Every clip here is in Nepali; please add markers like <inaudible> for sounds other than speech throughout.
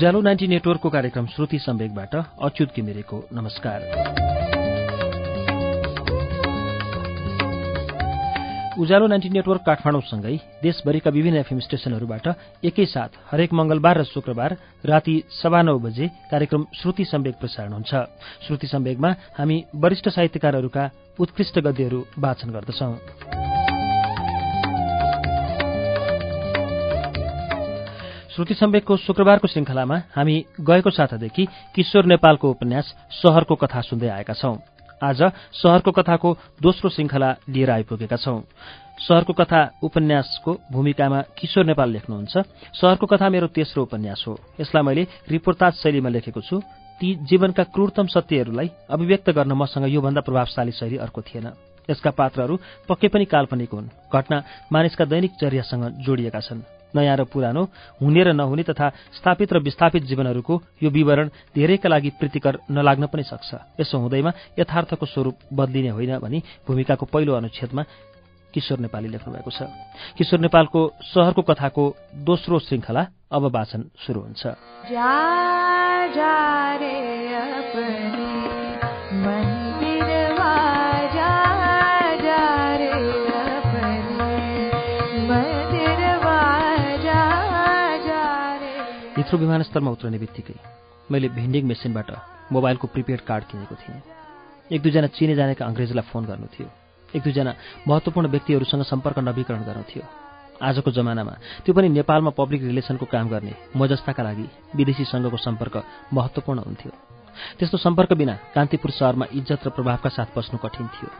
उज्यालो नाइन्टी नेटवर्कको कार्यक्रम श्रुति सम्वेकबाट अच्युत किमिरेको नमस्कार। उज्यालो नाइन्टी नेटवर्क काठमाडौँसँगै देशभरिका विभिन्न एफएम स्टेशनहरूबाट एकैसाथ हरेक मंगलबार र शुक्रबार राति सवा नौ बजे कार्यक्रम श्रुति सम्वेक प्रसारण हुन्छ। श्रुति सम्वेकमा हामी वरिष्ठ साहित्यकारहरूका उत्कृष्ट गद्यहरू वाचन गर्दछौं। श्रुति सम्वेकको शुक्रबारको श्रृङ्खलामा हामी गएको सातादेखि किशोर नेपालको उपन्यास शहरको कथा सुन्दै आएका छौं। आज शहरको कथाको दोस्रो श्रृङ्खला लिएर आइपुगेका छौं। शहरको कथा उपन्यासको भूमिकामा किशोर नेपाल लेख्नुहुन्छ शहरको कथा मेरो तेस्रो उपन्यास हो। यसलाई मैले रिपोर्ताज शैलीमा लेखेको छु। ती जीवनका क्रूरतम सत्यहरूलाई अभिव्यक्त गर्न मसँग योभन्दा प्रभावशाली शैली अर्को थिएन। यसका पात्रहरू पक्कै पनि काल्पनिक हुन्। घटना मानिसका दैनिक चर्यासँग जोडिएका छन्। नयाँ र पुरानो हुने र नहुने तथा स्थापित र विस्थापित जीवनहरूको यो विवरण धेरैका लागि प्रीतिकर नलाग्न पनि सक्छ। यसो हुँदैमा यथार्थको स्वरूप बदलिने होइन भनी भूमिकाको पहिलो अनुच्छेदमा किशोर नेपाली लेख्नुभएको छ। किशोर नेपालको सहरको कथाको दोस्रो श्रृङ्खला अब वाचन सुरु हुन्छ। हिथ्रो विमानस्थलमा उत्रने बित्तिकै मैले भेन्डिङ मेसिनबाट मोबाइलको प्रिपेड कार्ड किनेको थिएँ। एक दुईजना चिने जानेका अङ्ग्रेजलाई फोन गर्नु थियो। एक दुईजना महत्त्वपूर्ण व्यक्तिहरूसँग सम्पर्क नवीकरण गर्नु थियो। आजको जमानामा त्यो पनि नेपालमा पब्लिक रिलेसनको काम गर्ने म जस्ताका लागि विदेशीसँगको सम्पर्क महत्त्वपूर्ण हुन्थ्यो। त्यस्तो सम्पर्क बिना कान्तिपुर सहरमा इज्जत र प्रभावका साथ बस्नु कठिन थियो।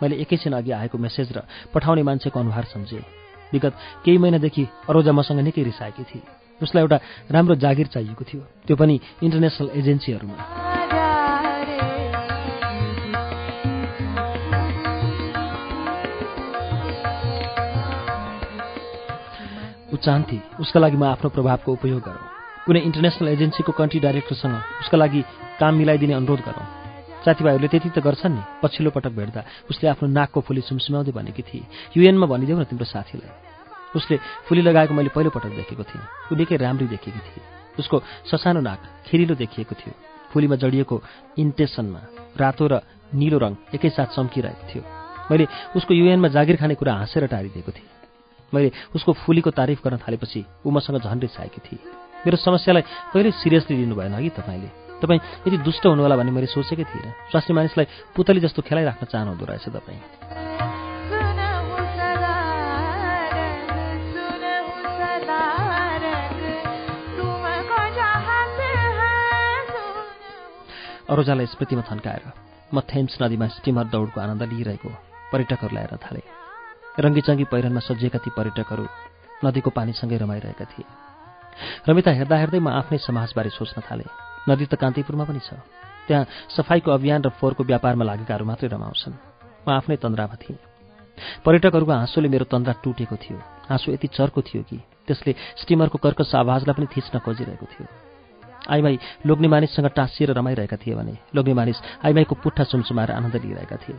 मैले एकैछिन अघि आएको मेसेज र पठाउने मान्छेको अनुहार सम्झेँ। विगत केही महिनादेखि अरोजा मसँग निकै रिसाएकी थिए। उसलाई एउटा राम्रो जागिर चाहिएको थियो। त्यो पनि इन्टरनेसनल एजेन्सीहरूमा ऊ चाहन्थे उसका लागि म आफ्नो प्रभावको उपयोग गरौँ। कुनै इन्टरनेसनल एजेन्सीको कन्ट्री डाइरेक्टरसँग उसका लागि काम मिलाइदिने अनुरोध गरौँ। साथीभाइहरूले त्यति त गर्छन् नि पछिल्लो पटक भेट्दा उसले आफ्नो नाकको फुली सुमसुमाउँदै भनेकी थिए। युएनमा भनिदेऊ न तिम्रो साथीलाई। उसले फुली लगाएको मैले पहिलोपटक देखेको थिएँ। ऊ निकै राम्री देखेकी थिए। उसको ससानो नाक खिरिलो देखिएको थियो। फुलीमा जडिएको इन्टेसनमा रातो र निलो रङ एकैसाथ चम्किरहेको थियो। मैले उसको युएनमा जागिर खाने कुरा हाँसेर टारिदिएको थिएँ। मैले उसको फुलीको तारिफ गर्न थालेपछि ऊ मसँग झन् रिसाएकी थिए। मेरो समस्यालाई कहिले सिरियसली लिनु भएन कि तपाईँले? तपाईँ यदि दुष्ट हुनुहोला भन्ने मैले सोचेकै थिइनँ। स्वास्नी मानिसलाई पुतली जस्तो खेलाइराख्न चाहनुहुँदो रहेछ तपाईँ। अरोजालाई स्मृतिमा थन्काएर म थेम्स नदीमा स्टिमर दौडको आनन्द लिइरहेको पर्यटकहरूलाई हेर्न थालेँ। रङ्गीचङ्गी पहिरनमा सजिएका ती पर्यटकहरू नदीको पानीसँगै रमाइरहेका थिए। रमिता हेर्दा हेर्दै म आफ्नै समाजबारे सोच्न थालेँ। नदी त कान्तिपुरमा पनि छ। त्यहाँ सफाइको अभियान र फोहोरको व्यापारमा लागेकाहरू मात्रै रमाउँछन्। म आफ्नै तन्द्रामा थिएँ। पर्यटकहरूको हाँसोले मेरो तन्द्रा टुटेको थियो। हाँसो यति चर्को थियो कि त्यसले स्टिमरको कर्कस आवाजलाई पनि थिच्न खोजिरहेको थियो। आइमाई लोग्ने मानिससँग टाँसिएर रमाइरहेका थिए भने लोग्ने मानिस आइमाईको पुट्ठा सुमसुमाएर आनन्द लिइरहेका थिए।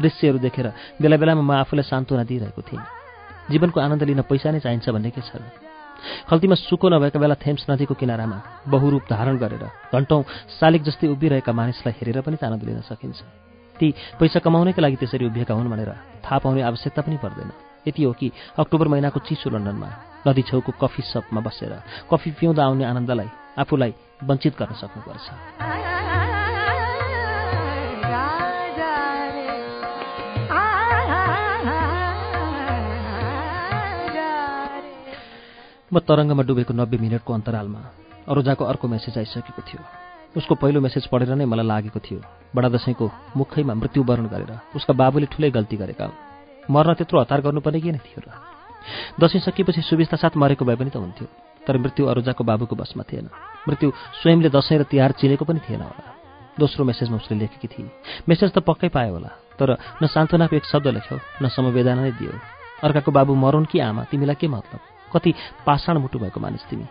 दृश्यहरू देखेर बेला बेलामा म आफूलाई सान्त्वना दिइरहेको थिएँ। जीवनको आनन्द लिन पैसा नै चाहिन्छ भन्ने के छ खल्तीमा सुको नभएका बेला थेम्स नदीको किनारामा बहुरूप धारण गरेर घन्टौँ शालिक जस्तै उभिरहेका मानिसलाई हेरेर पनि आनन्द लिन सकिन्छ। ती पैसा कमाउनैका लागि त्यसरी उभिएका हुन् भनेर थाहा पाउने आवश्यकता पनि पर्दैन। यति हो कि अक्टोबर महिनाको चिसो लन्डनमा नदी छेउको कफी सपमा बसेर कफी पिउँदा आउने आनन्दलाई आफूलाई वञ्चित गर्न सक्नुपर्छ। म तरङ्गमा डुबेको नब्बे मिनटको अन्तरालमा अरोजाको अर्को मेसेज आइसकेको थियो। उसको पहिलो मेसेज पढेर नै मलाई लागेको थियो। बडा दसैँको मुखैमा मृत्युवरण गरेर उसका बाबुले ठुलै गल्ती गरेका मर्न त्यत्रो हतार गर्नुपर्ने के नै थियो र? दसैँ सकिएपछि सुविस्ता साथ मरेको भए पनि त हुन्थ्यो। तर मृत्यु अरुजाको बाबुको बसमा थिएन। मृत्यु स्वयंले दसैँ र तिहार चिनेको पनि थिएन होला। दोस्रो मेसेजमा उसले लेखेकी थिए मेसेज त पक्कै पायो होला तर न सान्त्वनाको एक शब्द लेख्यौ न समवेदना नै दियो। अर्काको बाबु मरुन् कि आमा तिमीलाई के मतलब? कति पाषाण मुटु भएको मानिस तिमी।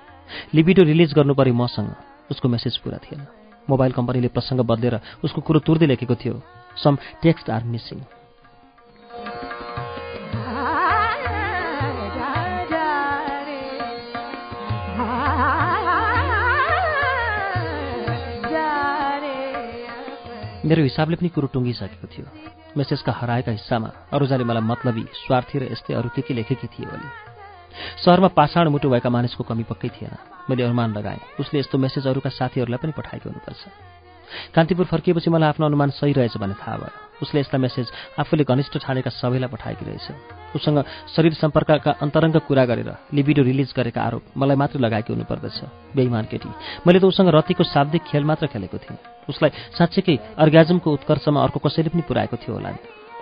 लिबिडो रिलिज गर्नु पऱ्यो मसँग उसको मेसेज पुरा थिएन। मोबाइल कम्पनीले प्रसङ्ग बदलेर उसको कुरो तुर्दै लेखेको थियो सम टेक्स्ट आर मिसिङ। मेरो हिसाबले पनि कुरो टुङ्गिसकेको थियो। मेसेजका हराएका हिस्सामा अरूजाले मलाई मतलबी स्वार्थी र यस्तै अरू के के लेखेकी थिए भने। सहरमा पाषाण मुटु भएका मानिसको कमी पक्कै थिएन। मैले अनुमान लगाएँ उसले यस्तो मेसेज अरूका साथीहरूलाई पनि पठाएको हुनुपर्छ। कान्तिपुर फर्किएपछि मलाई आफ्नो अनुमान सही रहेछ भन्ने थाहा भयो। उसले यस्ता मेसेज आफूले घनिष्ठ ठानेका सबैलाई पठाएकी रहेछ। उसँग शरीर सम्पर्कका अन्तरङ्ग कुरा गरेर लिबिडो रिलिज गरेका आरोप मलाई मात्र लगाएकी हुनुपर्दछ। बेइमान केटी मैले त उसँग रतीको शाब्दिक खेल मात्र खेलेको थिएँ। उसलाई साँच्चैकै अर्ग्याजमको उत्कर्षमा अर्को कसैले पनि पुऱ्याएको थियो होला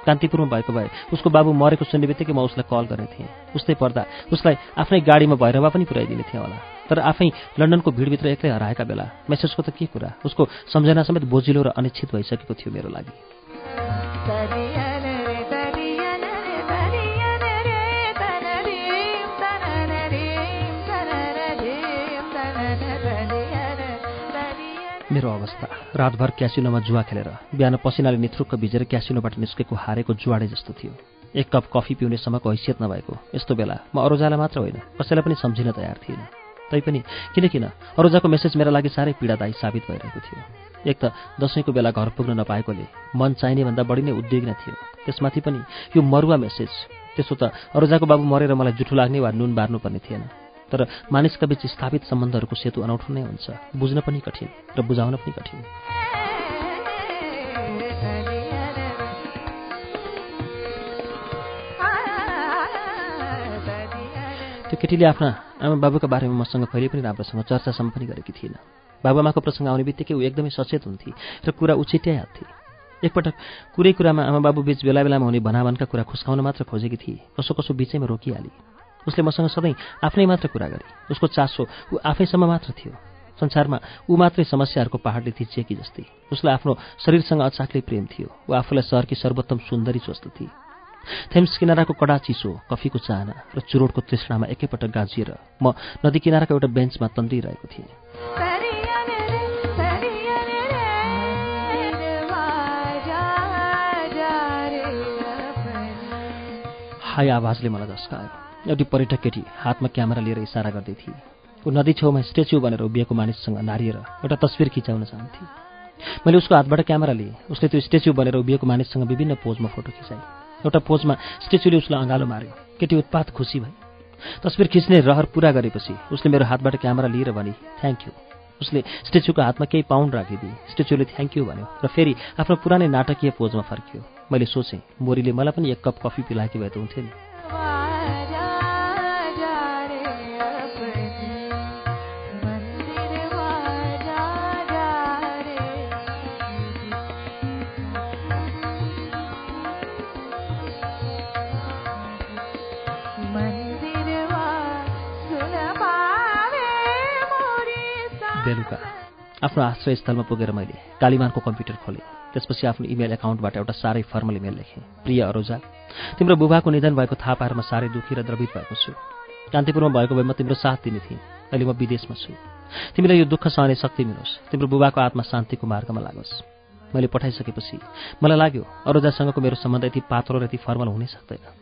कान्तिपुरमा भएको भए उसको बाबु मरेको सुन्ने बित्तिकै म उसलाई कल गर्ने थिएँ। उस्तै पर्दा उसलाई आफ्नै गाडीमा भैरवा पनि पुऱ्याइदिने थिएँ होला। तर आफै लन्डनको भिडभित्र एक्लै हराएका बेला मेसेजको त के कुरा? उसको सम्झना समेत बोजिलो र अनिश्चित भइसकेको थियो मेरो लागि। मेरो अवस्था। रातभर क्यासिनोमा जुवा खेलेर बिहान पसिनाले निथ्रुक्क भिजेर क्यासिनोबाट निस्केको हारेको जुवाडे जस्तो थियो। एक कप कफी पिउने सम्मको हैसियत नभएको। यस्तो बेला म अरोजालाई मात्र होइन कसैलाई पनि सम्झिन तयार थिएन। तैपनि किन किन अरोजाको मेसेज मेरा लागि साह्रै पीडादायी साबित भइरहेको थियो। एक त दसैँको बेला घर पुग्न नपाएकोले मन चाहिने भन्दा बढी नै उद्वेग्न थियो। त्यसमाथि पनि यो मरुवा मेसेज त्यसो त अरोजाको बाबु मरेर मलाई जुठो लाग्ने वा नुन बार्नुपर्ने थिएन। तर मानिसका बीच स्थापित सम्बन्धहरूको सेतु अनौठो नै हुन्छ। बुझ्न पनि कठिन र बुझाउन पनि कठिन। त्यो केटीले आफ्ना आमा बाबुका बारेमा मसँग कहिले पनि राम्रोसँग चर्चासम्म पनि गरेकी थिइनँ बाबुआमाको प्रसङ्ग आउने बित्तिकै ऊ एकदमै सचेत हुन्थे र कुरा उछिट्याइहाल्थे एकपटक कुरै कुरामा आमा बाबु बीच बेला बेलामा हुने भनाभनका कुरा खुस्काउन मात्र खोजेकी थिए। कसो कसो बिचैमा रोकिहाली। उसले मसँग सधैँ आफ्नै मात्र कुरा गरे। उसको चासो ऊ आफैसम्म मात्र थियो। संसारमा ऊ मात्रै समस्याहरूको पहाडले थिचिएकी जस्तै। उसलाई आफ्नो शरीरसँग अचाक्लै प्रेम थियो। ऊ आफूलाई सहरकी सर्वोत्तम सुन्दरी जस्तो थिए। थेम्स किनाराको कडा चिसो कफीको चाहना र चुरोटको तृष्णामा एकैपटक गाजिएर म नदी किनाराको एउटा बेन्चमा तन्दिरहेको थिएँ। हाई आवाजले मलाई झस्कायो एउटी पर्यटक केटी हातमा क्यामेरा लिएर इसारा गर्दै थिए ऊ नदी छेउमा स्ट्याच्यु बनेर उभिएको मानिससँग नारिएर एउटा तस्विर खिचाउन चाहन्थे। मैले उसको हातबाट क्यामेरा लिएँ उसले त्यो स्ट्याच्यु बनेर उभिएको मानिससँग विभिन्न पोजमा फोटो खिचाए। एउटा पोजमा स्ट्याच्युले उसलाई अँगालो मार्यो। केटी उत्पात खुसी भए तस्विर खिच्ने रहर पुरा गरेपछि उसले मेरो हातबाट क्यामेरा लिएर भने थ्याङ्क यू उसले स्ट्याच्युको हातमा केही पाउन्ड राखिदिए। स्ट्याच्युले थ्याङ्क यू भन्यो र फेरि आफ्नो पुरानै नाटकीय पोजमा फर्कियो। मैले सोचेँ मोरीले मलाई पनि एक कप कफी पिलाएकी भए त हुन्थ्यो नि बेलुका आफ्नो आश्रयस्थलमा पुगेर मैले कालीमानको कम्प्युटर खोलेँ। त्यसपछि आफ्नो इमेल एकाउन्टबाट एउटा साह्रै फर्मल इमेल लेखेँ। प्रिय अरोजा तिम्रो बुबाको निधन भएको थाहा पाएर म साह्रै दुःखी र द्रवित भएको छु। कान्तिपुरमा भएको भए म तिम्रो साथ दिने थिएँ। अहिले म विदेशमा छु। तिमीलाई यो दुःख सहने शक्ति मिलोस्। तिम्रो बुबाको आत्मा शान्तिको मार्गमा लागोस्। मैले पठाइसकेपछि मलाई लाग्यो अरोजासँगको मेरो सम्बन्ध यति पात्रो र यति फर्मल हुनै सक्दैन।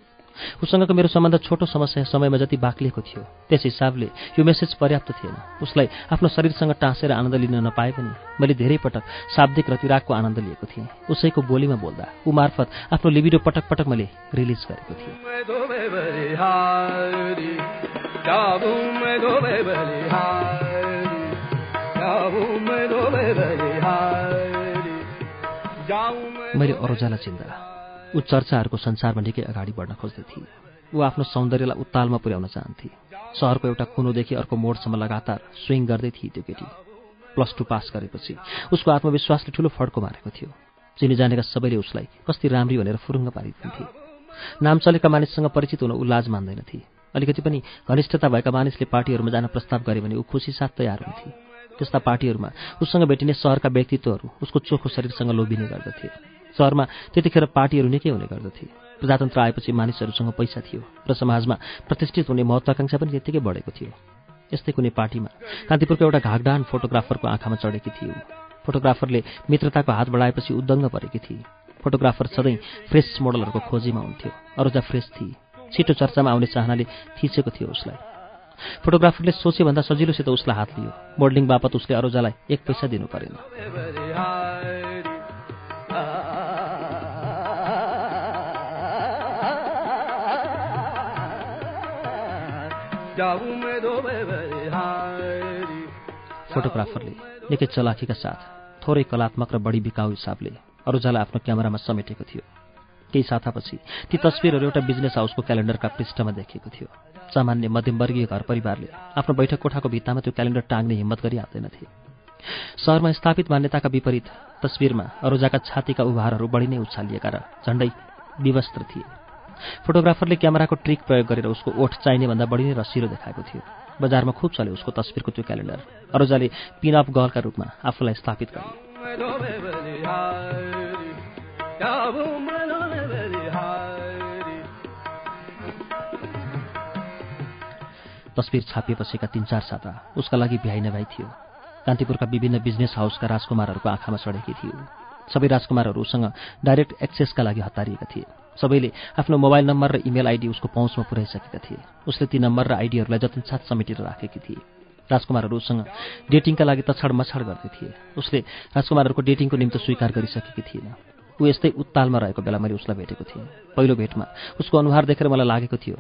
उसँगको मेरो सम्बन्ध छोटो समस्या समयमा जति बाक्लिएको थियो त्यस हिसाबले यो मेसेज पर्याप्त थिएन। उसलाई आफ्नो शरीरसँग टाँसेर आनन्द लिन नपाए पनि मैले धेरै पटक शाब्दिक रतिरागको आनन्द लिएको थिएँ। उसैको बोलीमा बोल्दा ऊ मार्फत आफ्नो लिबिडो पटक पटक मैले रिलिज गरेको थिएँ। मैले अरोजालाई चिन्दा। ऊ चर्चाहरूको संसारमा निकै अगाडि बढ्न खोज्दै थिए। ऊ आफ्नो सौन्दर्यलाई उत्तालमा पुर्याउन चाहन्थे। सहरको एउटा कुनोदेखि अर्को मोडसम्म लगातार स्विङ गर्दै थिए त्यो केटी। प्लस टू पास गरेपछि उसको आत्मविश्वासले ठुलो फड्को मारेको थियो। चिनी जानेका सबैले उसलाई कति राम्री भनेर फुरुङ्ग पारिदिन्थे। नाम चलेका मानिससँग परिचित हुन ऊ लाज मान्दैनथे। अलिकति पनि घनिष्ठता भएका मानिसले पार्टीहरूमा जान प्रस्ताव गरे भने ऊ खुसी साथ तयार हुन्थे। त्यस्ता पार्टीहरूमा उसँग भेटिने सहरका व्यक्तित्वहरू उसको चोखो शरीरसँग लोभिने गर्दथे। सहरमा त्यतिखेर पार्टीहरू निकै हुने गर्दथे। प्रजातन्त्र आएपछि मानिसहरूसँग पैसा थियो र समाजमा प्रतिष्ठित हुने महत्वाकांक्षा पनि त्यत्तिकै बढेको थियो। यस्तै कुनै पार्टीमा कान्तिपुरको एउटा घागडान फोटोग्राफरको आँखामा चढेकी थियो। फोटोग्राफरले मित्रताको हात बढाएपछि उद्दङ्ग परेकी थिए फोटोग्राफर सधैँ फ्रेस मोडलहरूको खोजीमा हुन्थ्यो। अरूजा फ्रेस थिए छिटो चर्चामा आउने चाहनाले थिचेको थियो उसलाई। फोटोग्राफरले सोचेभन्दा सजिलोसित उसलाई हात लियो। मोडलिङ बापत उसले अरोजालाई एक पैसा दिनु परेन। फोटोग्राफरले निकै चलाखीका साथ थोरै कलात्मक र बढी बिकाउ हिसाबले अरूजालाई आफ्नो क्यामेरामा समेटेको थियो। केही सातापछि ती तस्विरहरू एउटा बिजनेस हाउसको क्यालेन्डरका पृष्ठमा देखिएको थियो। सामान्य मध्यमवर्गीय घर परिवारले आफ्नो बैठक कोठाको भित्तामा त्यो क्यालेन्डर टाङ्ने हिम्मत गरी हाल्दैनथे सहरमा स्थापित मान्यताका विपरीत तस्विरमा अरोजाका छातीका उभारहरू बढी नै उछालिएका र झण्डै विवस्त्र थिए। फोटोग्राफरले क्यामेराको ट्रिक प्रयोग गरेर उसको ओठ चाहिने भन्दा बढी नै रसिलो देखाएको थियो। बजारमा खुब चल्यो उसको तस्विरको त्यो क्यालेन्डर। अरोजाले पिन अफ गर्लका रूपमा आफूलाई स्थापित गरे तस्विर छापिएपछिका तिन चार साता उसका लागि भ्याइ नभ्याइ थियो। कान्तिपुरका विभिन्न बिजनेस हाउसका राजकुमारहरूको आँखामा चढेकी थियो। सबै राजकुमारहरू उसँग डाइरेक्ट एक्सेसका लागि हतारिएका थिए। सबैले आफ्नो मोबाइल नम्बर र इमेल आइडी उसको पहुँचमा पुर्याइसकेका थिए। उसले ती नम्बर र आइडीहरूलाई जतिनसाथ समेटेर राखेकी थिए। राजकुमारहरू उसँग डेटिङका लागि तछाड मछाड गर्दै थिए। उसले राजकुमारहरूको डेटिङको निम्ति स्वीकार गरिसकेकी थिएन। ऊ यस्तै उत्तालमा रहेको बेला मैले उसलाई भेटेको थिएँ। पहिलो भेटमा उसको अनुहार देखेर मलाई लागेको थियो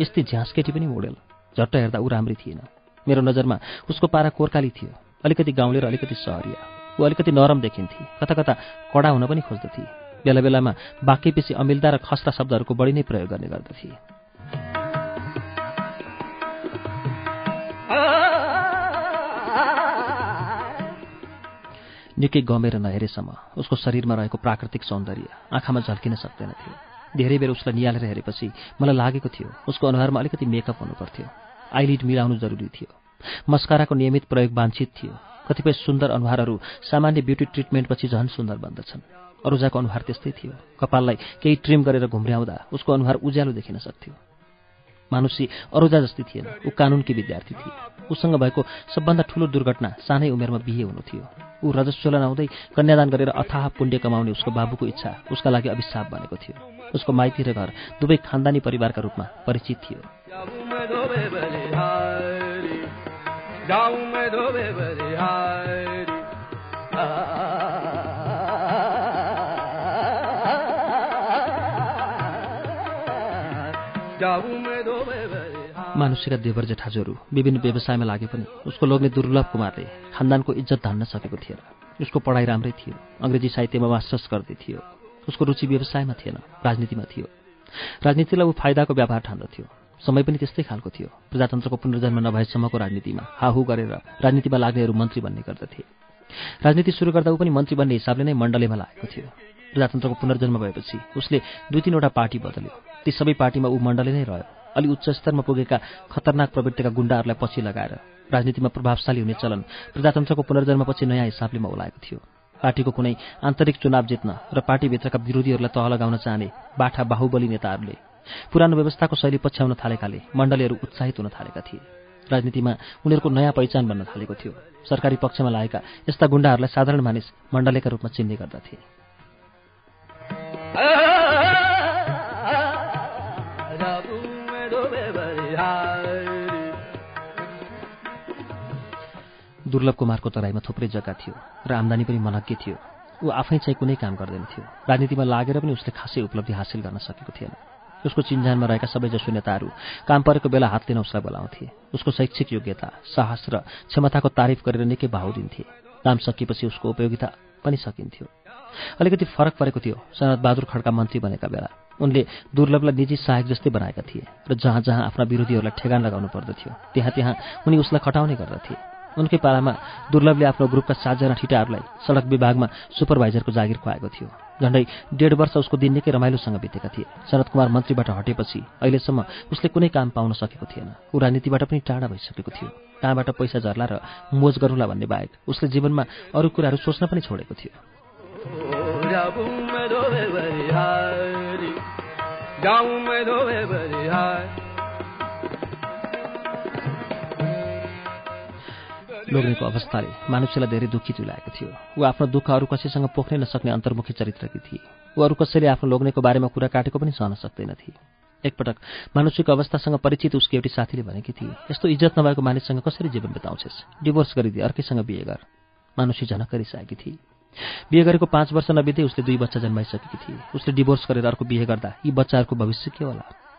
यस्तै झ्यास केटी पनि मोडेल। झट्ट हेर्दा ऊ राम्री थिएन। मेरो नजरमा उसको पारा कोर्काली थियो अलिकति गाउँले र अलिकति सहरिया। ऊ अलिकति नरम देखिन्थे। कता कता कडा हुन पनि खोज्दथे। बेला बेलामा बाक्यपछि अमिलदा र खस्ता शब्दहरूको बढी नै प्रयोग गर्ने गर्दथे। निकै गमेर नहेरेसम्म उसको शरीरमा रहेको प्राकृतिक सौन्दर्य आँखामा झल्किन सक्दैन थियो। धेरै बेर उसलाई निहालेर हेरेपछि मलाई लागेको थियो उसको अनुहारमा अलिकति मेकअप हुनुपर्थ्यो। आइलिड मिलाउनु जरुरी थियो। मस्काराको नियमित प्रयोग वाञ्छित थियो। कतिपय सुन्दर अनुहारहरू सामान्य ब्युटी ट्रिटमेन्टपछि झन् सुन्दर बन्दछन्। अरूजाको अनुहार त्यस्तै थियो। कपाललाई केही ट्रिम गरेर घुम्र्याउँदा उसको अनुहार उज्यालो देखिन सक्थ्यो। मानुषी अरूजा जस्तै थिएन। ऊ कानुनकी विद्यार्थी थिए। उसँग भएको सबभन्दा ठूलो दुर्घटना सानै उमेरमा बिहे हुनु थियो। ऊ रजस्वलन आउँदै कन्यादान गरेर अथाह पुण्य कमाउने उसको बाबुको इच्छा उसका लागि अभिशाप बनेको थियो। उसको माइती र घर दुवै खानदानी परिवारका रूपमा परिचित थियो। मानुषीका देवर जेठाजुहरू विभिन्न व्यवसायमा लागे पनि उसको लोग्ने दुर्लभ कुमारले खानदानको इज्जत धान्न सकेको थिएन। उसको पढाइ राम्रै थियो। अङ्ग्रेजी साहित्यमा मास्टर्स गर्दै थियो। उसको रुचि व्यवसायमा थिएन राजनीतिमा थियो। राजनीतिलाई ऊ फाइदाको व्यापार ठान्दथ्यो समय पनि त्यस्तै खालको थियो। प्रजातन्त्रको पुनर्जन्म नभएसम्मको राजनीतिमा हाहु गरेर राजनीतिमा लाग्नेहरू मन्त्री बन्ने गर्दथे। राजनीति सुरु गर्दा ऊ पनि मन्त्री बन्ने हिसाबले नै मण्डलीमा लागेको थियो। प्रजातन्त्रको पुनर्जन्म भएपछि उसले दुई तिनवटा पार्टी बदल्यो। ती सबै पार्टीमा ऊ मण्डली नै रह्यो। अलि उच्च स्तरमा पुगेका खतरनाक प्रवृत्तिका गुण्डाहरूलाई पछि लगाएर राजनीतिमा प्रभावशाली हुने चलन प्रजातन्त्रको पुनर्जन्मपछि नयाँ हिसाबले मौलाएको थियो। पार्टीको कुनै आन्तरिक चुनाव जित्न र पार्टीभित्रका विरोधीहरूलाई तह लगाउन चाहने बाठा बाहुबली नेताहरूले पुरानो व्यवस्थाको शैली पछ्याउन थालेकाले मण्डलीहरू उत्साहित हुन थालेका थिए। राजनीतिमा उनीहरूको नयाँ पहिचान बन्न थालेको थियो। सरकारी पक्षमा लागेका यस्ता गुण्डाहरूलाई साधारण मानिस मण्डलीका रूपमा चिन्ने गर्दथे। दुर्लभ कुमारको तराईमा थुप्रै जग्गा थियो र आम्दानी पनि मनग्य थियो। ऊ आफै चाहिँ कुनै काम गर्दैन थियो। राजनीतिमा लागेर पनि उसले खासै उपलब्धि हासिल गर्न सकेको थिएन। उसको चिन्जानमा रहेका सबैजसो नेताहरू काम परेको बेला हात लिन उसलाई बोलाउँथे। उसको शैक्षिक योग्यता साहस र क्षमताको तारिफ गरेर निकै भाउ दिन्थे। काम सकिएपछि उसको उपयोगिता पनि सकिन्थ्यो। अलिकति फरक परेको थियो सनद बहादुर खड्का मन्त्री बनेका बेला। उनले दुर्लभलाई निजी सहायक जस्तै बनाएका थिए र जहाँ जहाँ आफ्ना विरोधीहरूलाई ठेगान लगाउनु पर्दथ्यो त्यहाँ त्यहाँ उनी उसलाई खटाउने गर्दथे। उनकै पालामा दुर्लभले आफ्नो ग्रुपका सातजना ठिटाहरूलाई सडक विभागमा सुपरभाइजरको जागिर खुवाएको थियो। झन्डै डेढ वर्ष उसको दिन निकै रमाइलोसँग बितेका थिए। शरद कुमार मन्त्रीबाट हटेपछि अहिलेसम्म उसले कुनै काम पाउन सकेको थिएन। ऊ राजनीतिबाट पनि टाढा भइसकेको थियो। कहाँबाट पैसा झर्ला र मोज गरौँला भन्ने बाहेक उसले जीवनमा अरू कुराहरू सोच्न पनि छोडेको थियो। लोग्नेको अवस्थाले मानुष्यलाई धेरै दुःखी तुल्याएको थियो। ऊ आफ्नो दुःख अरू कसैसँग पोख्नै नसक्ने अन्तर्मुखी चरित्रकी थिए। ऊ अरू कसैले आफ्नो लोग्नेको बारेमा कुरा काटेको पनि सहन सक्दैनथे। एकपटक मानुष्यको अवस्थासँग परिचित उसको एउटी साथीले भनेकी थिए यस्तो इज्जत नभएको मानिससँग कसरी जीवन बिताउँछेस्? डिभोर्स गरिदिए अर्कैसँग बिहे गर। मानुष्य झनक गरिसकेकी थिए। बिहे गरेको पाँच वर्ष नबित्दै उसले दुई बच्चा जन्माइसकेकी थिए। उसले डिभोर्स गरेर अर्को बिहे गर्दा यी बच्चाहरूको भविष्य के होला?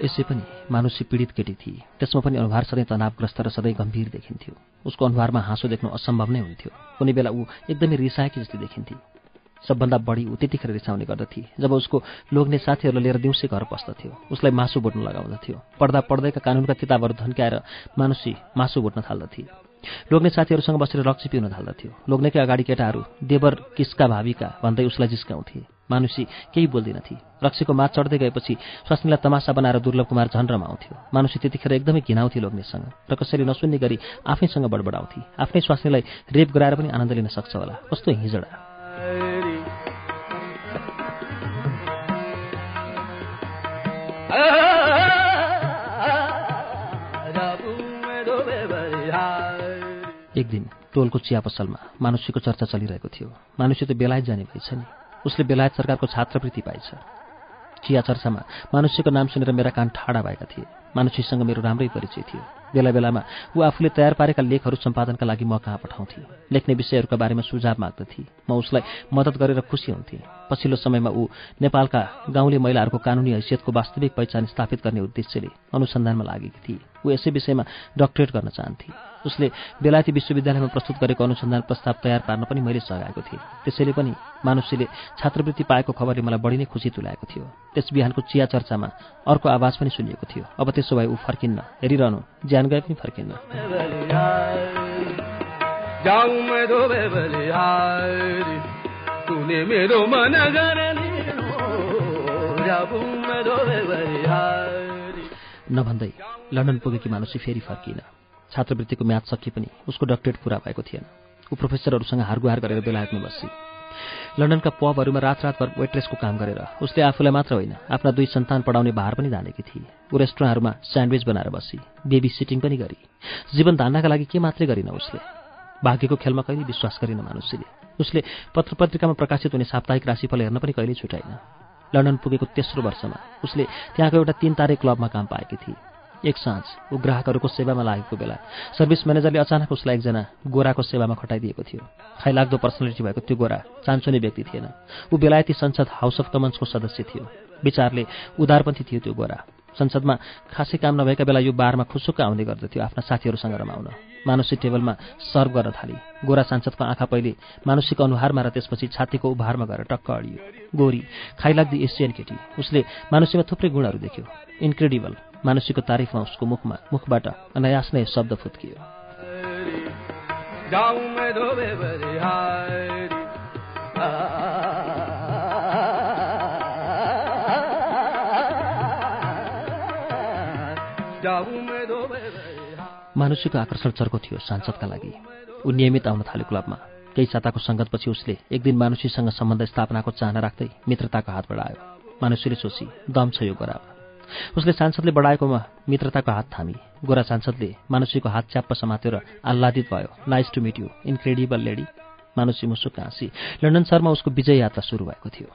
यसै पनि मानुषी पीडित केटी थिए। त्यसमा पनि अनुहार सधैँ तनावग्रस्त र सधैँ गम्भीर देखिन्थ्यो। उसको अनुहारमा हाँसो देख्नु असम्भव नै हुन्थ्यो। कुनै बेला ऊ एकदमै रिसाएकी जस्तै देखिन्थे। सबभन्दा बढी ऊ त्यतिखेर रिसाउने गर्दथे जब उसको लोग्ने साथीहरूलाई लिएर दिउँसै घर पस्दथ्यो। उसलाई मासु बोट्न लगाउँदथ्यो। पढ्दा पढ्दैका कानुनका किताबहरू धन्क्याएर मानुषी मासु बोट्न थाल्दथे। लोग्ने साथीहरूसँग बसेर रक्सी पिउन थाल्दथ्यो। लोग्नेकै अगाडि केटाहरू देवर किस्का भावीका भन्दै उसलाई जिस्काउँथे। मानुषी केही बोल्दिनथे रक्सीको माथ चढ्दै गएपछि स्वास्नीलाई तमासा बनाएर दुर्लभ कुमार झन रमाउँथ्यो मानुषी त्यतिखेर एकदमै घिनाउँथे लोग्नेसँग र कसैले नसुन्ने गरी आफैसँग बडबडाउँथे। आफ्नै स्वास्नीलाई रेप गराएर पनि आनन्द लिन सक्छ होला। कस्तो हिजडा। एक दिन टोलको चिया पसलमा मानुष्यको चर्चा चलिरहेको थियो। मानुष्य त बेलायत जाने भएछ नि। उसले बेलायत सरकारको छात्रवृत्ति पाएछ। चिया चर्चामा मानुष्यको नाम सुनेर मेरा कान ठाडा भएका थिए। मानुष्यसँग मेरो राम्रै परिचय थियो। बेला बेलामा ऊ आफूले तयार पारेका लेखहरू सम्पादनका लागि म कहाँ पठाउँथे। लेख्ने विषयहरूका बारेमा सुझाव माग्दथे। म उसलाई मद्दत गरेर खुसी हुन्थेँ। पछिल्लो समयमा ऊ नेपालका गाउँले महिलाहरूको कानुनी हैसियतको वास्तविक पहिचान स्थापित गर्ने उद्देश्यले अनुसन्धानमा लागेकी थिए। ऊ यसै विषयमा डक्टरेट गर्न चाहन्थे। उसले बेलायती विश्वविद्यालयमा प्रस्तुत गरेको अनुसन्धान प्रस्ताव तयार पार्न पनि मैले सघाएको थिएँ। त्यसैले पनि मानुषीले छात्रवृत्ति पाएको खबरले मलाई बढी नै खुसी तुल्याएको थियो। त्यस बिहानको चिया चर्चामा अर्को आवाज पनि सुनिएको थियो। अब त्यसो भए ऊ फर्किन्न। हेरिरहनु। ज्यान गए पनि फर्किन्न। नभन्दै लन्डन पुगेकी मानुसी फेरि फर्किन छात्रवृत्तिको म्याच सकिए पनि उसको डक्टरेट पुरा भएको थिएन ऊ प्रोफेसरहरूसँग हारगुहार गरेर बेलायतमा बसी लन्डनका पबहरूमा रात रातभर वेट्रेसको काम गरेर उसले आफूलाई मात्र होइन आफ्ना दुई सन्तान पढाउने भार पनि धानेकी थिए ऊ रेस्टुरेन्टहरूमा स्यान्डविच बनाएर बसी बेबी सिटिङ पनि गरी जीवन धान्नका लागि के मात्रै गरिन उसले भाग्यको खेलमा कहिले विश्वास गरिन मानुषीले उसले पत्र पत्रिकामा प्रकाशित हुने साप्ताहिक राशिफल हेर्न पनि कहिल्यै छुटाइन लन्डन पुगेको तेस्रो वर्षमा उसले त्यहाँको एउटा तीन तारे क्लबमा काम पाएकी थिए एक साँझ ऊ ग्राहकहरूको सेवामा लागेको बेला सर्भिस म्यानेजरले अचानक उसलाई एकजना गोराको सेवामा खटाइदिएको थियो। खाइलाग्दो पर्सनालिटी भएको त्यो गोरा चान्सुने व्यक्ति थिएन। ऊ बेलायती संसद हाउस अफ कमन्सको सदस्य थियो। विचारले उदारपन्थी थियो त्यो गोरा। संसदमा खासै काम नभएका बेला यो बारमा खुसुक्क आउने गर्दथ्यो आफ्ना साथीहरूसँग रमाउन। मानुषी टेबलमा सर्भ गर्न थाली। गोरा सांसदको आँखा पहिले मानुषीको अनुहारमा र त्यसपछि छातीको उभारमा गएर टक्क अडियो। गोरी खाइलाग्दी एसियन केटी। उसले मानुषीमा थुप्रै गुणहरू देख्यो। इन्क्रेडिबल। मानुषीको तारिफमा उसको मुखमा मुखबाट अनायास नै शब्द फुत्कियो। मानुषीको आकर्षण चर्को थियो सांसदका लागि। ऊ नियमित आउन थाल्यो क्लबमा। केही साताको सङ्गतपछि उसले एक दिन मानुषीसँग सम्बन्ध स्थापनाको चाहना राख्दै मित्रताको हात बढायो मानुषीले सोची दम छ यो गोरामा। उसले सांसदले बढाएकोमा मित्रताको हात थामी। गोरा सांसदले मानुषीको हात च्याप्प र आह्लादित भयो nice to meet you incredible lady Manushi मुसुक हाँसी। लन्डन शहरमा उसको विजय यात्रा सुरु भएको थियो।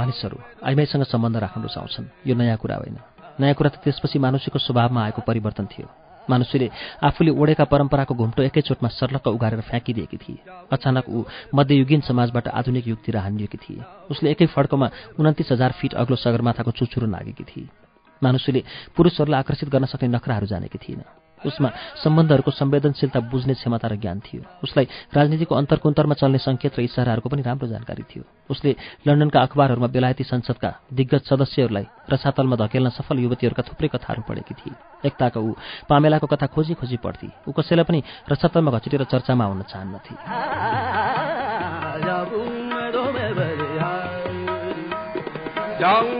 मानिसहरू आइमाईसँग सम्बन्ध राख्न रुचाउँछन्। यो नयाँ कुरा होइन। नयाँ कुरा त त्यसपछि मानुषीको स्वभावमा आएको परिवर्तन थियो। मानुषीले आफूले ओढेका परम्पराको घुम्टो एकैचोटमा सर्लक्क उगारेर फ्याँकिदिएकी थिए। अचानक ऊ मध्ययुगीन समाजबाट आधुनिक युगतिर हानिएकी थिए। उसले एकै फड्कोमा उन्तिस हजार फिट अग्लो सगरमाथाको चुचुरो नागेकी थिए। मानुषीले पुरुषहरूलाई आकर्षित गर्न सक्ने नखराहरू जानेकी थिएन। उसमा सम्बन्धहरूको संवेदनशीलता बुझ्ने क्षमता र ज्ञान थियो। उसलाई राजनीतिको अन्तर्कुन्तरमा चल्ने सङ्केत र इसाराहरूको पनि राम्रो जानकारी थियो। उसले लन्डनका अखबारहरूमा बेलायती संसदका दिग्गज सदस्यहरूलाई रसातलमा धकेल्न सफल युवतीहरूका थुप्रै कथाहरू पढेकी थिए। एकताका ऊ पामेलाको कथा खोजी खोजी पढ्थे ऊ कसैलाई पनि रसातलमा घचिटेर चर्चामा आउन चाहन्नथे। <laughs>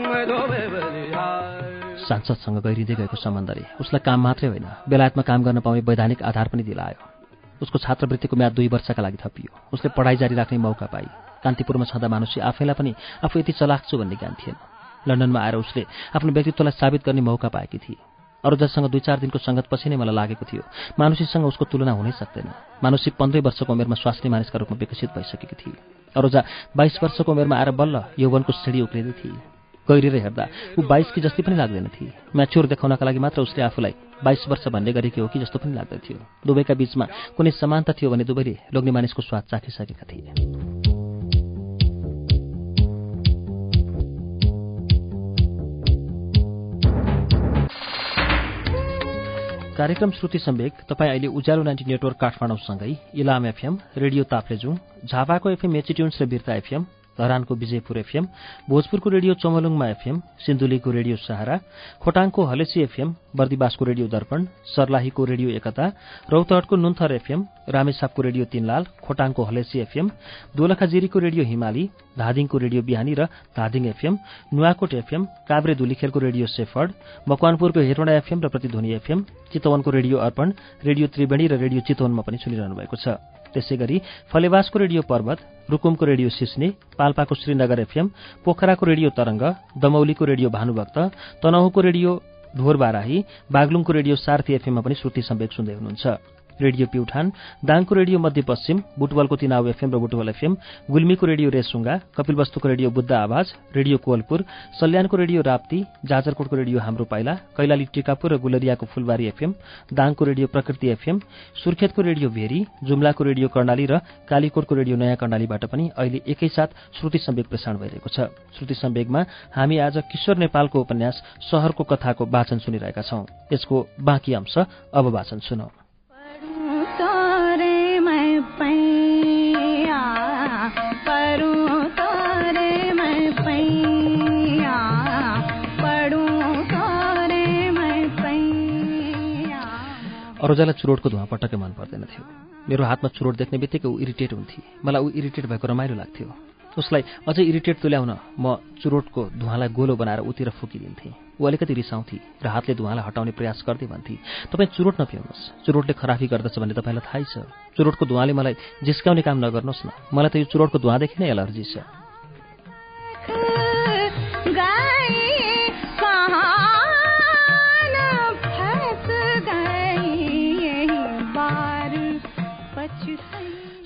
सांसदसँग गहिरिँदै गएको सम्बन्धले उसलाई काम मात्रै होइन बेलायतमा काम गर्न पाउने वैधानिक आधार पनि दिलायो। उसको छात्रवृत्तिको म्याद दुई वर्षका लागि थपियो। उसले पढाइ जारी राख्ने मौका पाई। कान्तिपुरमा छँदा मानुसी आफैलाई पनि आफू यति चलाक छु भन्ने ज्ञान थिएन। लन्डनमा आएर उसले आफ्नो व्यक्तित्वलाई साबित गर्ने मौका पाएकी थिए। अरूजासँग दुई चार दिनको सङ्गतपछि नै मलाई लागेको थियो मानुषीसँग उसको तुलना हुनै सक्दैन। मानुषी पन्ध्रै वर्षको उमेरमा स्वास्नी मानिसका रूपमा विकसित भइसकेकी थिए। अरूजा बाइस वर्षको उमेरमा आएर बल्ल यौवनको सिँढी उक्लिँदै थिए। गहिरेर हेर्दा ऊ बाइसकी जस्तै पनि लाग्दैन थिए म्याच्योर देखाउनका लागि मात्र उसले आफूलाई बाइस वर्ष भन्ने गरेकी हो कि जस्तो पनि लाग्दथ्यो। दुवैका बीचमा कुनै समानता थियो भने दुवैले लोग्ने मानिसको स्वाद चाखिसकेका थिए। कार्यक्रम श्रुति सम्वेक तपाईँ अहिले उज्यालो नाइन्टी नेटवर्क काठमाडौँसँगै इलाम एफएम रेडियो ताप्लेजुङ झापाको एफएम एचिट्युन्स र बिर्ता एफएम धरानको विजयपुर एफएम भोजपुरको रेडियो चमलुङमा एफएम सिन्धुलीको रेडियो सहारा खोटाङको हलेसी एफएम बर्दिवासको रेडियो दर्पण सर्लाहीको रेडियो एकता रौतहटको नुन्थर एफएम रामेसापको रेडियो तीनलाल खोटाङको हलेसी एफएम दोलखाजिरीको रेडियो हिमाली धादिङको रेडियो बिहानी र धादिङ एफएम नुवाकोट एफएम काभ्रे धुलीखेलको रेडियो सेफर्ड मकवानपुरको हेटवडा एफएम र प्रतिध्वनि एफएम चितवनको रेडियो अर्पण रेडियो त्रिवेणी र रेडियो चितवनमा पनि सुनिरहनु भएको छ। त्यसै गरी फलेवासको रेडियो पर्वत रुकुमको रेडियो सिस्ने पाल्पाको श्रीनगर एफएम पोखराको रेडियो तरंग दमौलीको रेडियो भानुभक्त तनहुको रेडियो ढोरबाराही बागलुङको रेडियो सार्थी एफएममा पनि श्रुति सम्वेक सुन्दै हुनुहुन्छ। रेडियो प्युठान दाङको रेडियो मध्यपश्चिम बुटवलको तिनाउ एफएम र बुटवल एफएम गुल्मीको रेडियो रेसुङ्गा कपिलवस्तुको रेडियो बुद्ध आवाज रेडियो कोवलपुर सल्यानको रेडियो राप्ती जाजरकोटको रेडियो हाम्रो पाइला कैलाली टिकापुर र गुलरियाको फुलबारी एफएम दाङको रेडियो प्रकृति एफएम सुर्खेतको रेडियो भेरी जुम्लाको रेडियो कर्णाली र कालीकोटको रेडियो नयाँ कर्णालीबाट पनि अहिले एकैसाथ श्रुति सम्वेक प्रसारण भइरहेको छ। श्रुति सम्वेकमा हामी आज किशोर नेपालको उपन्यास शहरको कथाको वाचन सुनिरहेका छौं। यसको बाँकी अंश अब वाचन सुनौ। अरोजालाई चुरोटको धुवा पटक्कै मन पर्दैन थियो। मेरो हातमा चुरोट देख्ने बित्तिकै ऊ इरिटेट हुन्थे। मलाई ऊ इरिटेट भएको रमाइलो लाग्थ्यो। उसलाई अझै इरिटेट तुल्याउन म चुरोटको धुवालाई गोलो बनाएर उतिर फुकिदिन्थेँ। ऊ अलिकति रिसाउँथे र हातले धुवालाई हटाउने प्रयास गर्दै भन्थे तपाईँ चुरोट नपिउनुहोस् चुरोटले खराबी गर्दछ भन्ने तपाईँलाई थाहै छ। चुरोटको धुवाले मलाई जिस्काउने काम नगर्नुहोस् न। मलाई त यो चुरोटको धुवादेखि नै एलर्जी छ।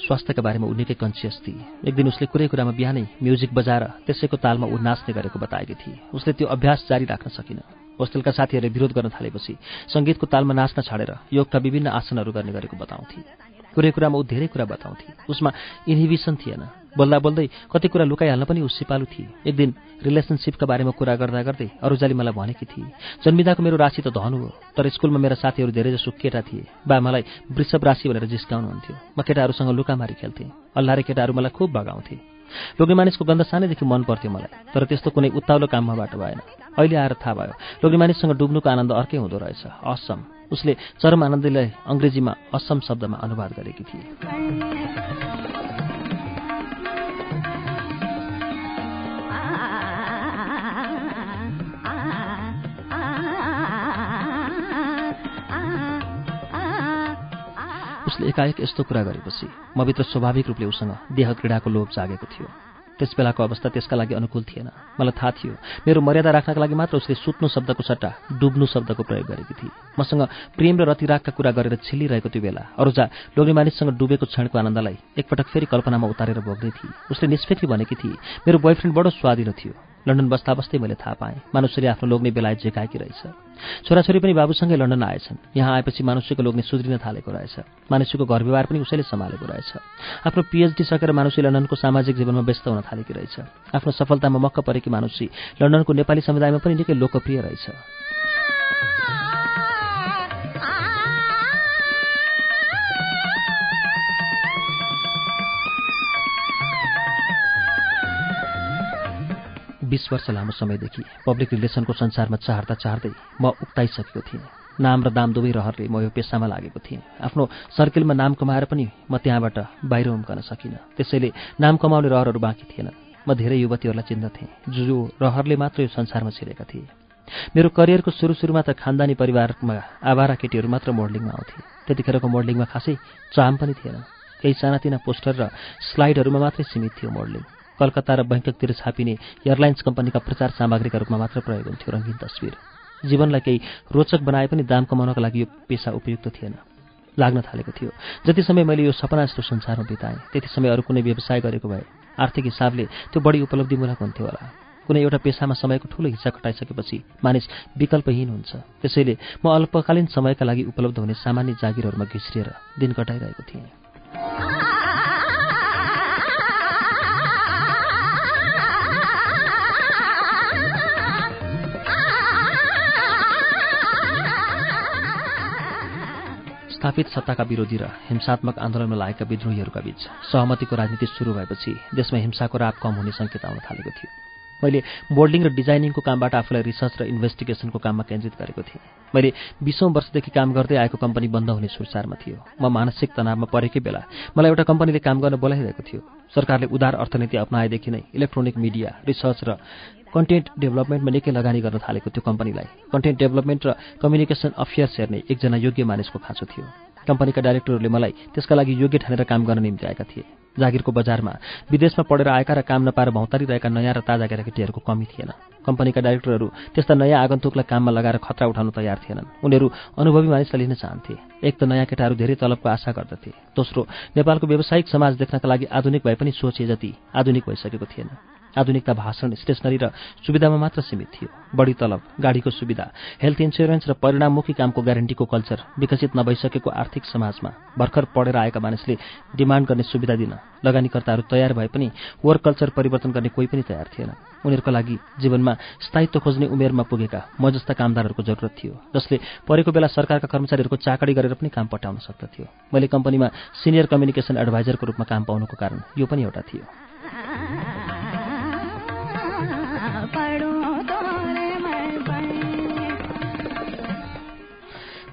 स्वास्थ्यका बारेमा ऊ निकै कन्सियस थिए। एक दिन उसले कुरै कुरामा बिहानै म्युजिक बजाएर त्यसैको तालमा ऊ नाच्ने गरेको बताएकी थिए। उसले त्यो अभ्यास जारी राख्न सकिन। होस्टेलका साथीहरूले विरोध गर्न थालेपछि सङ्गीतको तालमा नाच्न छाडेर योगका विभिन्न आसनहरू गर्ने गरेको बताउँथे। कुरै कुरामा ऊ धेरै कुरा बताउँथे। उसमा इन्हिबिसन थिएन। बोल्दा बोल्दै कति कुरा लुकाइहाल्न पनि ऊ सिपालु थिए। एक दिन रिलेसनसिपका बारेमा कुरा गर्दा गर्दै अरूजाली मलाई भनेकी थिए जन्मिदाको मेरो राशि त धनु हो तर स्कुलमा मेरा साथीहरू धेरैजसो केटा थिए। बा मलाई वृषभ राशि भनेर जिस्काउनुहुन्थ्यो। म केटाहरूसँग लुकामारी खेल्थेँ। अल्लारे केटाहरू मलाई खुब भगाउँथे। लोग्ने मानिसको गन्ध सानैदेखि मन पर्थ्यो मलाई तर त्यस्तो कुनै उत्ताउलो काममाबाट भएन। अहिले आएर थाहा भयो लोग्ने मानिससँग डुब्नुको आनन्द अर्कै हुँदो रहेछ। असम। उसले चरम आनन्दलाई अङ्ग्रेजीमा असम शब्दमा अनुवाद गरेकी थिए। उसले एकाएक यस्तो कुरा गरेपछि मभित्र स्वाभाविक रूपले उसँग देह क्रीडाको लोभ जागेको थियो। त्यस बेलाको अवस्था त्यसका लागि अनुकूल थिएन। मलाई थाहा थियो मेरो मर्यादा राख्नका लागि मात्र उसले सुत्नु शब्दको सट्टा डुब्नु शब्दको प्रयोग गरेकी थिए। मसँग प्रेम र रतिरागका कुरा गरेर छिलिरहेको त्यो बेला अरूजा लोग्ने मानिससँग डुबेको क्षणको आनन्दलाई एकपटक फेरि कल्पनामा उतारेर भोग्दै थिए। उसले निष्फेकली भनेकी थिए मेरो बोयफ्रेन्ड बडो स्वादिलो थियो। लन्डन बस्दा बस्दै मैले थाहा पाएँ। मानुष्यले आफ्नो लोग्ने बेलायत झेकाएकी रहेछ। छोराछोरी पनि बाबुसँगै लन्डन आएछन्। यहाँ आएपछि मानुष्यको लोग्ने सुध्रिन थालेको रहेछ। मानुष्यको घर व्यवहार पनि उसैले सम्हालेको रहेछ। आफ्नो पिएचडी सकेर मानुषी लन्डनको सामाजिक जीवनमा व्यस्त हुन थालेकी रहेछ। आफ्नो सफलतामा मक्क परेकी मानुषी लन्डनको नेपाली समुदायमा पनि निकै लोकप्रिय रहेछ। बिस वर्ष लामो समयदेखि पब्लिक रिलेसनको संसारमा चाहर्दा चाहर्दै म उक्ताइसकेको थिएँ। नाम र दाम दुवै रहरले म यो पेसामा लागेको थिएँ। आफ्नो सर्कलमा नाम कमाएर पनि म त्यहाँबाट बाहिर उम्कन सकिनँ। त्यसैले नाम कमाउने रहरहरू बाँकी थिएन म धेरै युवतीहरूलाई चिन्दथेँ जो रहरले मात्र यो संसारमा छिरेका थिए। मेरो करियरको सुरु सुरुमा त खानदानी परिवारमा आवारा केटीहरू मात्र मोडलिङमा आउँथे। त्यतिखेरको मोडलिङमा खासै चाम पनि थिएन केही सानातिना पोस्टर र स्लाइडहरूमा मात्रै सीमित थियो मोडलिङ। कलकत्ता र बैङ्ककतिर छापिने एयरलाइन्स कम्पनीका प्रचार सामग्रीका रूपमा मात्र प्रयोग हुन्थ्यो रङ्गीन तस्विर। जीवनलाई केही रोचक बनाए पनि दाम कमाउनका लागि यो पेसा उपयुक्त थिएन। लाग्न थालेको थियो। जति समय मैले यो सपना जस्तो संसारमा बिताएँ त्यति समय अरू कुनै व्यवसाय गरेको भए आर्थिक हिसाबले त्यो बढी उपलब्धिमूलक हुन्थ्यो होला। कुनै एउटा पेसामा समयको ठूलो हिस्सा कटाइसकेपछि मानिस विकल्पहीन हुन्छ। त्यसैले म अल्पकालीन समयका लागि उपलब्ध हुने सामान्य जागिरहरूमा घिस्रिएर दिन कटाइरहेको थिएँ। स्थापित सत्ताका विरोधी र हिंसात्मक आन्दोलनमा लागेका विद्रोहीहरूका बीच सहमतिको राजनीति सुरु भएपछि देशमा हिंसाको राप कम हुने सङ्केत आउन थालेको थियो। मैले मोडलिङ र डिजाइनिङको कामबाट आफूलाई रिसर्च र इन्भेस्टिगेसनको काममा केन्द्रित गरेको थिएँ। मैले बिसौँ वर्षदेखि काम गर्दै आएको कम्पनी बन्द हुने सुरसारमा थियो। म मानसिक तनावमा परेकै बेला मलाई एउटा कम्पनीले काम गर्न बोलाइरहेको थियो। सरकारले उदार अर्थनीति अप्नाएदेखि नै इलेक्ट्रोनिक मिडिया रिसर्च र कन्टेन्ट डेभलपमेन्टमा निकै लगानी गर्न थालेको त्यो कम्पनीलाई कन्टेन्ट डेभलपमेन्ट र कम्युनिकेसन अफेयर्स हेर्ने एकजना योग्य मानिसको खाँचो थियो। कम्पनीका डाइरेक्टरहरूले मलाई त्यसका लागि योग्य ठानेर काम गर्न निम्ति आएका थिए। जागिरको बजारमा विदेशमा पढेर आएका र काम नपाएर भौतारिरहेका नयाँ र ताजा केटाकेटीहरूको कमी थिएन। कम्पनीका डाइरेक्टरहरू त्यस्ता नयाँ आगन्तुकलाई काममा लगाएर खतरा उठाउन तयार थिएनन्। उनीहरू अनुभवी मानिसलाई लिन चाहन्थे। एक त नयाँ केटाहरू धेरै तलबको आशा गर्दथे। दोस्रो नेपालको व्यावसायिक समाज देख्नका लागि आधुनिक भए पनि सोचे जति आधुनिक भइसकेको थिएन। आधुनिकता भाषण स्टेसनरी र सुविधामा मात्र सीमित थियो। बढी तलब गाडीको सुविधा हेल्थ इन्सुरेन्स र परिणाममुखी कामको ग्यारेन्टीको कल्चर विकसित नभइसकेको आर्थिक समाजमा भर्खर पढेर आएका मानिसले डिमान्ड गर्ने सुविधा दिन लगानीकर्ताहरू तयार भए पनि वर्क कल्चर परिवर्तन गर्ने कोही पनि तयार थिएन। उनीहरूका लागि जीवनमा स्थायित्व खोज्ने उमेरमा पुगेका म जस्ता कामदारहरूको जरुरत थियो जसले परेको बेला सरकारका कर्मचारीहरूको चाकडी गरेर पनि काम पठाउन सक्दथ्यो। मैले कम्पनीमा सिनियर कम्युनिकेसन एडभाइजरको रूपमा काम पाउनुको कारण यो पनि एउटा थियो।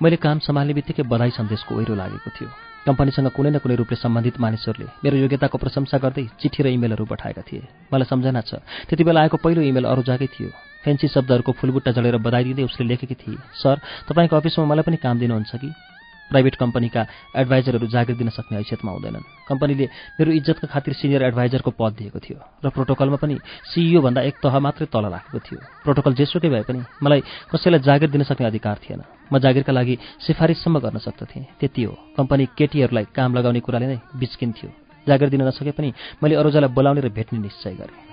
मैले काम सम्हाल्ने बित्तिकै बधाई सन्देशको ओहिरो लागेको थियो। कम्पनीसँग कुनै न कुनै रूपले सम्बन्धित मानिसहरूले मेरो योग्यताको प्रशंसा गर्दै चिठी र इमेलहरू पठाएका थिए। मलाई सम्झना छ त्यति बेला आएको पहिलो इमेल अरू जाकै थियो। फेन्सी शब्दहरूको फुलबुट्टा जलेर बधाई दिँदै उसले लेखेकी थिए सर तपाईँको अफिसमा मलाई पनि काम दिनुहुन्छ कि? प्राइभेट कम्पनीका एडभाइजरहरू जागिर दिन सक्ने हैसियतमा हुँदैनन्। कम्पनीले मेरो इज्जतका खातिर सिनियर एडभाइजरको पद दिएको थियो र प्रोटोकलमा पनि सिइओ भन्दा एक तह मात्रै तल राखेको थियो। प्रोटोकल जेसुकै भए पनि मलाई कसैलाई जागिर दिन सक्ने अधिकार थिएन। म जागिरका लागि सिफारिससम्म गर्न सक्दथेँ। त्यति हो। कम्पनी केटीहरूलाई काम लगाउने कुराले नै बिच्किन्थ्यो जागिर दिन नसके पनि मैले अरूजालाई बोलाउने र भेट्ने निश्चय गरेँ।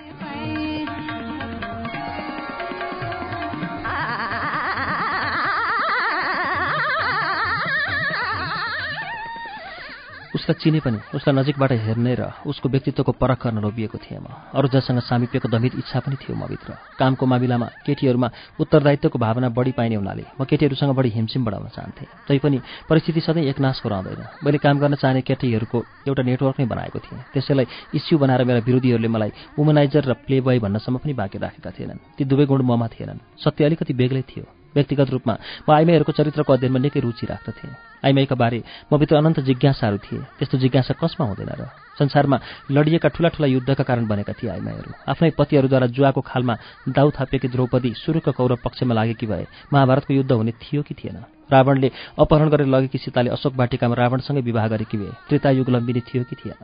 उसलाई चिने पनि उसलाई नजिकबाट हेर्ने र उसको व्यक्तित्वको परख गर्न रोबिएको थिएँ म। अरू जसँग सामिप्यको दमित इच्छा पनि थियो मभित्र कामको मामिलामा केटीहरूमा उत्तरदायित्वको भावना बढी पाइने हुनाले म केटीहरूसँग बढी हिमसिम बढाउन चाहन्थेँ। तैपनि परिस्थिति सधैँ एकनाशको रहँदैन मैले काम गर्न चाहने केटीहरूको एउटा नेटवर्क नै बनाएको थिएँ। त्यसैलाई इस्यु बनाएर मेरा विरोधीहरूले मलाई वुमनाइजर र प्ले बोय भन्नसम्म पनि बाँकी राखेका थिएनन्। ती दुवै गुण ममा थिएनन्। सत्य अलिकति बेग्लै थियो। व्यक्तिगत रूपमा म आइमाईहरूको चरित्रको अध्ययनमा निकै रुचि राख्दथेँ आइमाईका बारे मभित्र अनन्त जिज्ञासाहरू थिए। त्यस्तो जिज्ञासा कसमा हुँदैन र? संसारमा लडिएका ठूला ठूला युद्धका कारण बनेका थिए आइमाईहरू आफ्नै पतिहरूद्वारा जुवाको खालमा दाउ थापेकी द्रौपदी सुरुको कौरव पक्षमा लागेकी भए महाभारतको युद्ध हुने थियो कि थिएन? रावणले अपहरण गरेर लगेकी सीताले अशोक बाटिकामा रावणसँगै विवाह गरेकी भए त्रेतायुग लम्बिने थियो कि थिएन?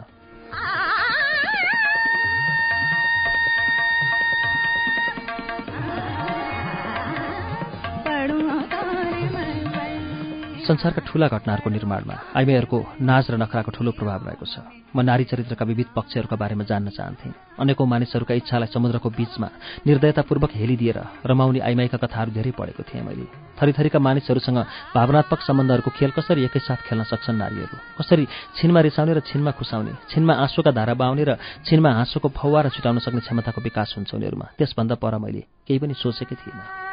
संसारका ठूला घटनाहरूको निर्माणमा आइमाईहरूको नाज र नखराको ठूलो प्रभाव रहेको छ। म नारी चरित्रका विविध पक्षहरूका बारेमा जान्न चाहन्थेँ। अनेकौँ मानिसहरूका इच्छालाई समुद्रको बीचमा निर्दयतापूर्वक हेलिदिएर रमाउने आइमाईका कथाहरू धेरै पढेको थिएँ मैले। थरीथरीका मानिसहरूसँग भावनात्मक सम्बन्धहरूको खेल कसरी एकैसाथ खेल्न सक्छन् नारीहरू? कसरी छिनमा रिसाउने र छिनमा खुसाउने छिनमा आँसुका धारा बाउने र छिनमा हाँसोको फौवा र छुटाउन सक्ने क्षमताको विकास हुन्छ उनीहरूमा? त्यसभन्दा पर मैले केही पनि सोचेकै थिइनँ।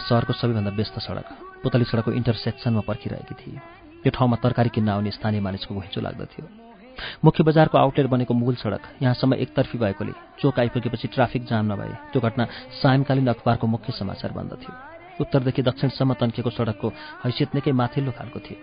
सहरको सबैभन्दा व्यस्त सडक पुतली सडकको इन्टरसेक्सनमा पर्खिरहेकी थिए। यो ठाउँमा तरकारी किन्न आउने स्थानीय मानिसको घुइँचो लाग्दथ्यो मुख्य बजारको आउटलेट बनेको मूल सडक यहाँसम्म एकतर्फी भएकोले चोक आइपुगेपछि ट्राफिक जाम नभए त्यो घटना सायंकालीन अखबारको मुख्य समाचार बन्दथ्यो उत्तरदेखि दक्षिणसम्म तन्किएको सडकको हैसियत निकै माथिल्लो खालको थियो।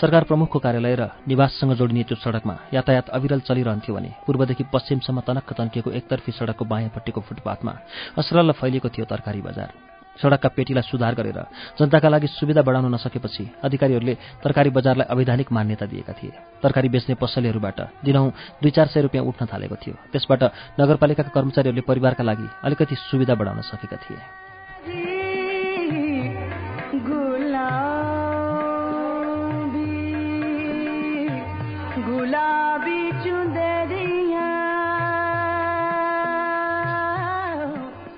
सरकार प्रमुखको कार्यालय र निवाससँग जोडिने त्यो सडकमा यातायात अविरल चलिरहन्थ्यो भने पूर्वदेखि पश्चिमसम्म तनक्क तन्किएको एकतर्फी सडकको बायाँपट्टिको फुटपाथमा असरल फैलिएको थियो तरकारी बजार। सडकका पेटीलाई सुधार गरेर जनताका लागि सुविधा बढाउन नसकेपछि अधिकारीहरूले तरकारी बजारलाई अवैधानिक मान्यता दिएका थिए। तरकारी बेच्ने पसलेहरूबाट दिनहुँ दुई चार सय रुपियाँ उठ्न थालेको थियो। त्यसबाट नगरपालिकाका कर्मचारीहरूले परिवारका लागि अलिकति सुविधा बढाउन सकेका थिए।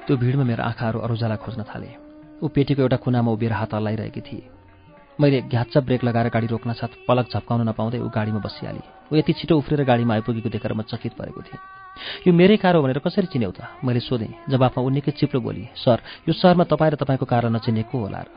त्यो भिडमा मेरो आँखाहरू अरुजालाई खोज्न थाले। ऊ पेटीको एउटा कुनामा उभिएर हात हल्लाइरहेकी थिए। मैले घ्याच्चा ब्रेक लगाएर गाडी रोक्न साथ पलक झप्काउन नपाउँदै ऊ गाडीमा बसिहालेँ। ऊ यति छिटो उफ्रेर गाडीमा आइपुगेको देखेर म चकित परेको थिएँ। यो मेरै कार हो भनेर कसरी चिन्यौ त? मैले सोधेँ जवाफमा ऊ निकै चिप्लो बोली सर यो सहरमा तपाईँ र तपाईँको कार नचिनेको होला र।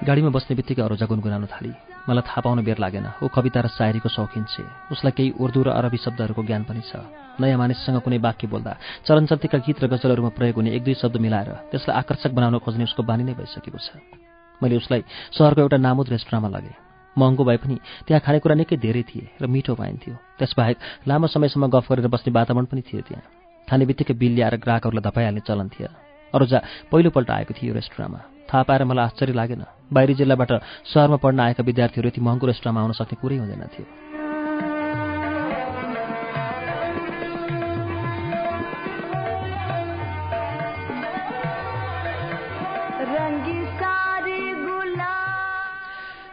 गाडीमा बस्ने बित्तिकै अरोजा गुनगुनाउन थाली। मलाई थाहा पाउन बेर लागेन। ऊ कविता र सायरीको शौखिन छे। उसलाई केही उर्दू र अरबी शब्दहरूको ज्ञान पनि छ। नयाँ मानिससँग कुनै वाक्य बोल्दा चलनचल्तीका गीत र गजलहरूमा प्रयोग हुने एक दुई शब्द मिलाएर त्यसलाई आकर्षक बनाउन खोज्ने उसको बानी नै भइसकेको छ। मैले उसलाई सहरको एउटा नामुद रेस्टुराँमा लगेँ। महँगो भए पनि त्यहाँ खानेकुरा निकै धेरै थिए र मिठो पाइन्थ्यो। त्यसबाहेक लामो समयसम्म गफ गरेर बस्ने वातावरण पनि थियो त्यहाँ। खाने बित्तिकै बिल ल्याएर ग्राहकहरूलाई धपाइहाल्ने चलन थियो। अरूजा पहिलोपल्ट आएको थियो यो रेस्टुराँमा। थाहा पाएर मलाई आश्चर्य लागेन। बाहिरी जिल्लाबाट सहरमा पढ्न आएका विद्यार्थीहरू यति महँगो रेस्टुराँमा आउन सक्ने कुरै हुँदैन थियो।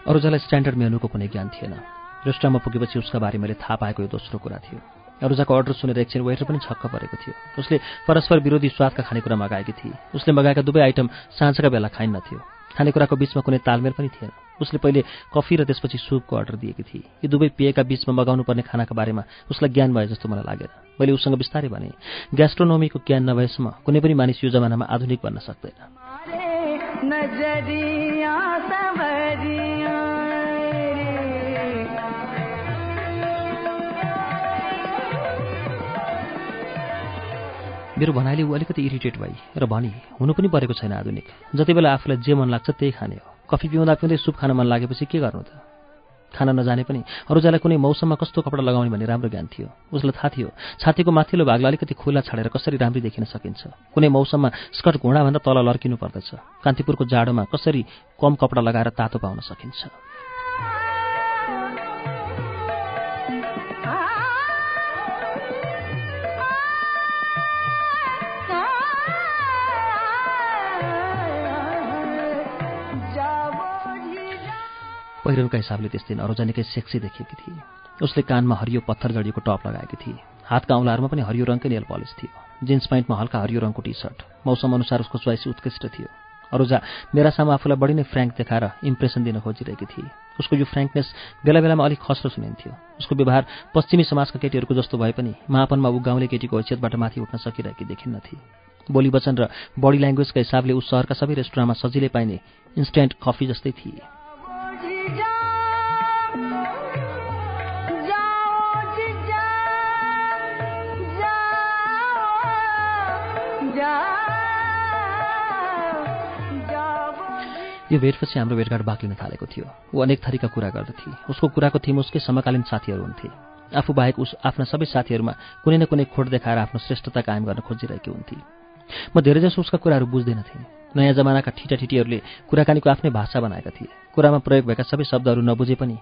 अरूजालाई स्ट्यान्डर्ड मेनुको कुनै ज्ञान थिएन। रेस्टुराँमा पुगेपछि उसका बारे मैले थाहा पाएको यो दोस्रो कुरा थियो। अरूजाको अर्डर सुनेर एकछिन वेटर पनि छक्क परेको थियो। उसले परस्पर विरोधी स्वादका खानेकुरा मगाएकी थिए। उसले मगाएका दुवै आइटम साँझका बेला खाइन्नथ्यो खानेकुराको बिचमा कुनै तालमेल पनि थिएन। उसले पहिले कफी र त्यसपछि सुपको अर्डर दिएकी थिए। यी दुवै पेयका बिचमा मगाउनु पर्ने खानाका बारेमा उसलाई ज्ञान भए जस्तो मलाई लागेन। मैले उसँग बिस्तारै भने ग्यास्ट्रोनोमीको ज्ञान नभएसम्म कुनै पनि मानिस यो जमानामा आधुनिक बन्न सक्दैन। मेरो भनाइले ऊ अलिकति इरिटेट भई र भनी हुनु पनि परेको छैन आधुनिक। जति बेला आफूलाई जे मन लाग्छ त्यही खाने हो। कफी पिउँदा पिउँदै सुप खान मन लागेपछि के गर्नु त? खाना नजाने पनि अरूजालाई कुनै मौसममा कस्तो कपडा लगाउने भन्ने राम्रो ज्ञान थियो। उसलाई थाहा थियो छातीको माथिल्लो भागलाई अलिकति खुला छाडेर कसरी राम्री देखिन सकिन्छ। कुनै मौसममा स्कर्ट घुँडाभन्दा तल लर्किनु पर्दछ। कान्तिपुरको जाडोमा कसरी कम कपडा लगाएर तातो पाउन सकिन्छ? पहिरनका हिसाबले त्यस दिन अरूजा निकै सेक्सी देखिएकी थिए। उसले कानमा हरियो पत्थर जडिएको टप लगाएकी थिए। हातका औँलाहरूमा पनि हरियो रङकै नेल पलिस थियो। जिन्स प्यान्टमा हल्का हरियो रङको टी सर्ट मौसम अनुसार उसको चोइस उत्कृष्ट थियो। अरूजा मेरा सामु आफूलाई बढी नै फ्रेङ्क देखाएर इम्प्रेसन दिन खोजिरहेकी थिए। उसको यो फ्रेङ्कनेस बेला बेलामा अलिक खस्रो सुनिन्थ्यो। उसको व्यवहार पश्चिमी समाजका केटीहरूको जस्तो भए पनि मापनमा ऊ गाउँले केटीको हैसियतबाट माथि उठ्न सकिरहेकी देखिन्न थिए बोली वचन र बडी ल्याङ्ग्वेजका हिसाबले उस सहरका सबै रेस्टुराँमा सजिलै पाइने इन्स्ट्यान्ट कफी जस्तै थिए। यो भेटपछि हाम्रो भेटघाट बाक्लिन थालेको थियो। ऊ अनेक थरीका कुरा गर्दथे। उसको कुराको थिम उसकै समकालीन साथीहरू हुन्थे। आफू बाहेक उस आफ्ना सबै साथीहरूमा कुनै न कुनै खोट देखाएर आफ्नो श्रेष्ठता कायम गर्न खोजिरहेकी हुन्थे। म धेरैजसो उसका कुराहरू बुझ्दैन थिएँ। नयाँ जमानाका ठिटाठिटीहरूले कुराकानीको आफ्नै भाषा बनाएका थिए। कुरामा प्रयोग भएका सबै शब्दहरू नबुझे पनि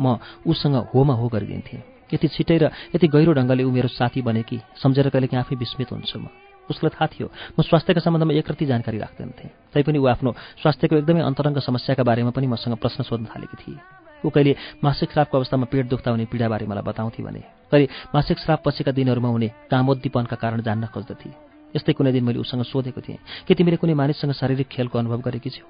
म उसँग होमा हो गरिदिन्थेँ। यति छिटै र यति गहिरो ढङ्गले ऊ मेरो साथी बने कि सम्झेर कहिलेकाहीँ आफै विस्मित हुन्छु म। उसलाई थाहा थियो। म स्वास्थ्यका सम्बन्धमा एकरति जानकारी राख्दैनथेँ तैपनि ऊ आफ्नो स्वास्थ्यको एकदमै अन्तरङ्ग समस्याका बारेमा पनि मसँग प्रश्न सोध्न थालेकी थिए। ऊ कहिले मासिक श्रापको अवस्थामा पेट दुख्दा हुने पीडाबारे मलाई बताउँथे भने कहिले मासिक श्राप पछिका दिनहरूमा हुने कामोद्दीपनका कारण जान्न खोज्दथे। यस्तै कुनै दिन मैले उसँग सोधेको थिएँ। के तिमीले कुनै मानिससँग शारीरिक खेलको अनुभव गरेकी छौ?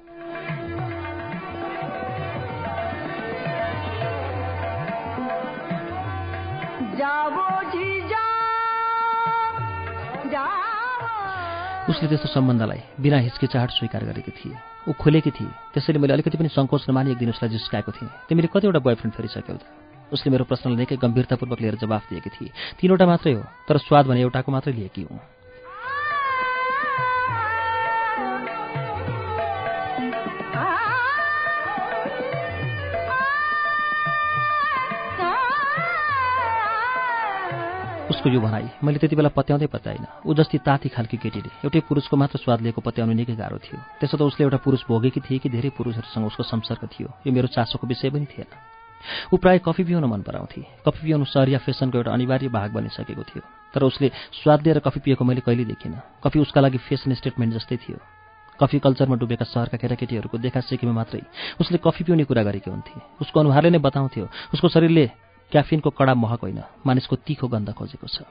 उसले त्यस्तो सम्बन्धलाई बिना हिचकिचाहट स्वीकार गरेकी थिए। ऊ खोलेकी थिए। त्यसैले मैले अलिकति पनि सङ्कोच नमानी एक दिन उसलाई जिस्काएको थिएँ। तिमीले कतिवटा बोयफ्रेन्ड फेरिसक्यौ त? उसले मेरो प्रश्नलाई निकै गम्भीरतापूर्वक लिएर जवाफ दिएकी थिए। तिनवटा मात्रै हो तर स्वाद भने एउटाको मात्रै लिएकी हुँ। उसको यो भनाइ मैले त्यति बेला पत्याउँदै पत्याइनँ। ऊ जस्तै ताती खालकी केटीले। एउटै पुरुषको मात्र स्वाद लिएको पत्याउनु निकै गाह्रो थियो। त्यसो त उसले एउटा पुरुष भोगेकी थिए कि धेरै पुरुषहरूसँग उसको संसर्ग थियो। यो मेरो चासोको विषय पनि थिएन। ऊ प्रायः कफी पिउन मन पराउँथे। कफी पिउनु सहरिया फेसनको एउटा अनिवार्य भाग बनिसकेको थियो। तर उसले स्वाद लिएर कफी पिएको मैले कहिले देखिनँ। कफी उसका लागि फेसन स्टेटमेन्ट जस्तै थियो। कफी कल्चरमा डुबेका सहरका केटाकेटीहरूको देखा सिकेमा मात्रै उसले कफी पिउने कुरा गरेकी हुन्थे। उसको अनुहारले नै बताउँथ्यो। उसको शरीरले क्याफिनको कडा महक होइन। मानिसको तिखो गन्ध खोजेको छ।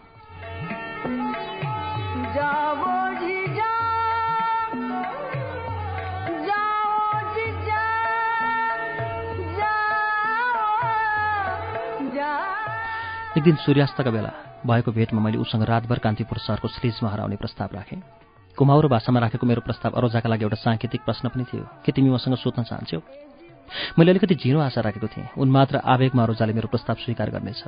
एक दिन सूर्यास्तका बेला भएको भेटमा मैले उसँग रातभर कान्तिपुर सहरको श्रीजमा हराउने प्रस्ताव राखेँ। कुमाउरो भाषामा राखेको मेरो प्रस्ताव अरोजाका लागि एउटा साङ्केतिक प्रश्न पनि थियो। के तिमी मसँग सोध्न चाहन्छौ? मैले अलिकति झिनो आशा राखेको थिएँ। उन्माद र आवेगमा रोजाले मेरो प्रस्ताव स्वीकार गर्नेछ।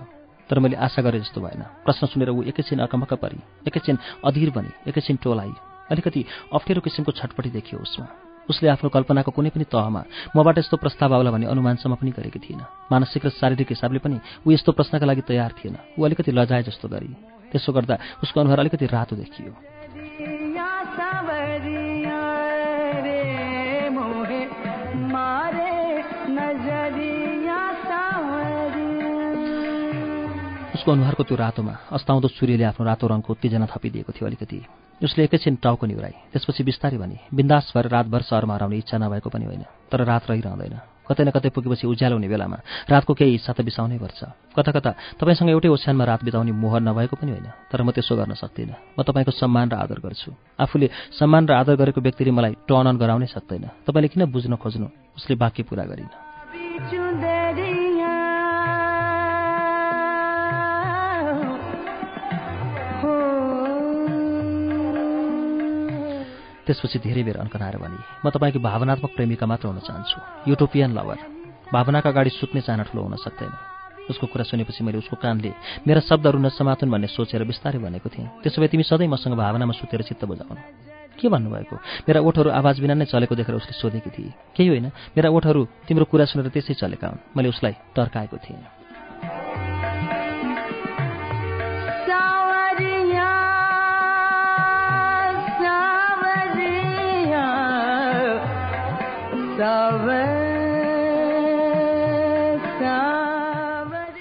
तर मैले आशा गरेँ जस्तो भएन। प्रश्न सुनेर ऊ एकैछिन अकमक्क परी एकैछिन अधीर बनी एकैछिन टोलाई। अलिकति अप्ठ्यारो किसिमको छटपटी देखियो उसमा। उसले आफ्नो कल्पनाको कुनै पनि तहमा मबाट यस्तो प्रस्ताव आउला भन्ने अनुमानसम्म पनि गरेकी थिएन। मानसिक र शारीरिक हिसाबले पनि ऊ यस्तो प्रश्नका लागि तयार थिएन। ऊ अलिकति लजाए जस्तो गरी। त्यसो गर्दा उसको अनुहार अलिकति रातो देखियो। उसको अनुहारको त्यो रातोमा अस्ताउँदो सूर्यले आफ्नो रातो रङको उत्तेजना थपिदिएको थियो अलिकति। उसले एकैछिन टाउको निहुराई त्यसपछि बिस्तारै भने बिन्दास भएर रातभर सहरमा हराउने इच्छा नभएको पनि होइन तर रात रहिरहँदैन। कतै न कतै पुगेपछि उज्यालो हुने बेलामा रातको केही हिस्सा त बिसाउनै पर्छ। कता कता तपाईँसँग एउटै ओछ्यानमा रात बिताउने मोहर नभएको पनि होइन तर म त्यसो गर्न सक्दिनँ। म तपाईँको सम्मान र आदर गर्छु। आफूले सम्मान र आदर गरेको व्यक्तिले मलाई टर्न अन गराउनै सक्दैन। तपाईँले किन बुझ्न खोज्नु? उसले बाँकी पुरा गरिन। त्यसपछि धेरै बेर अन्कनाएर भने म तपाईँको भावनात्मक प्रेमिका मात्र हुन चाहन्छु। युटोपियन लभर भावनाका अगाडि सुत्ने चाहना ठुलो हुन सक्दैन। उसको कुरा सुनेपछि मैले उसको कानले मेरा शब्दहरू नसमातुन भन्ने सोचेर बिस्तारै भनेको थिएँ। त्यसो भए तिमी सधैँ मसँग भावनामा सुतेर चित्त बुझाउनु। के भन्नुभएको? मेरा ओठहरू आवाज बिना नै चलेको देखेर उसले सोधेकी थिए केही होइन। मेरा ओठहरू तिम्रो कुरा सुनेर त्यसै चलेका हुन्। मैले उसलाई तर्काएको थिएँ।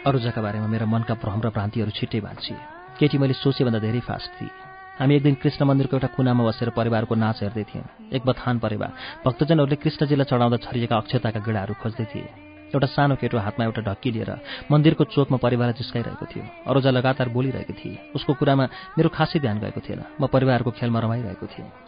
अरूजाका बारेमा मेरा मनका भ्रम र भ्रान्तिहरू छिट्टै भाँचिए केटी मैले सोचेभन्दा धेरै फास्ट थिएँ। हामी एक दिन कृष्ण मन्दिरको एउटा कुनामा बसेर परिवारको नाच हेर्दै थियौँ। एक बथान परेवा भक्तजनहरूले कृष्णजीलाई चढाउँदा छरिएका अक्षताका गिडाहरू खोज्दै थिए। एउटा सानो केटो हातमा एउटा ढक्की लिएर मन्दिरको चोकमा परिवार जिस्काइरहेको थियो। अरोजा लगातार बोलिरहेको थिए। उसको कुरामा मेरो खासै ध्यान गएको थिएन। म परिवारको खेलमा रमाइरहेको थिएँ।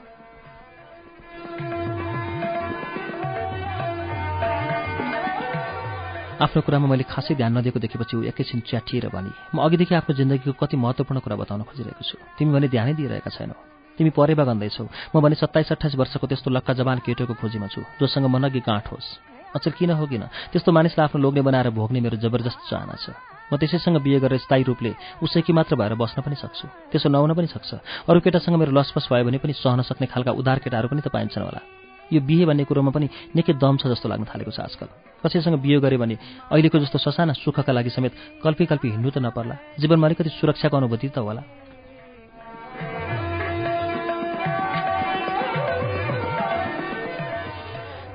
आफ्नो कुरामा मैले खासै ध्यान नदिएको देखेपछि ऊ एकैछिन च्याटिएर भने म अघिदेखि आफ्नो जिन्दगीको कति महत्त्वपूर्ण कुरा बताउन खोजिरहेको छु। तिमी भने ध्यानै दिइरहेका छैनौ। तिमी परेवा गन्दैछौ म भने सत्ताइस अठाइस वर्षको त्यस्तो लक्का जवान केटोको खोजीमा छु जोसँग म नगी गाँठ होस्। अचेल किन हो किन? त्यस्तो मानिसलाई आफ्नो लोग्ने बनाएर भोग्ने मेरो जबरजस्त चाहना छ। म त्यसैसँग बिहे गरेर स्थायी रूपले उसैकी मात्र भएर बस्न पनि सक्छु। त्यसो नहुन पनि सक्छ। अरू केटासँग मेरो लसपस भयो भने पनि सहन सक्ने खालका उदार केटाहरू पनि त पाइन्छन् होला। यो बिहे भन्ने कुरोमा पनि निकै दम छ जस्तो लाग्न थालेको छ आजकल। कसैसँग बिहे गरे भने अहिलेको जस्तो ससाना सुखका लागि समेत कल्पी कल्पी हिँड्नु त नपर्ला। जीवनमा अलिकति सुरक्षाको अनुभूति त होला।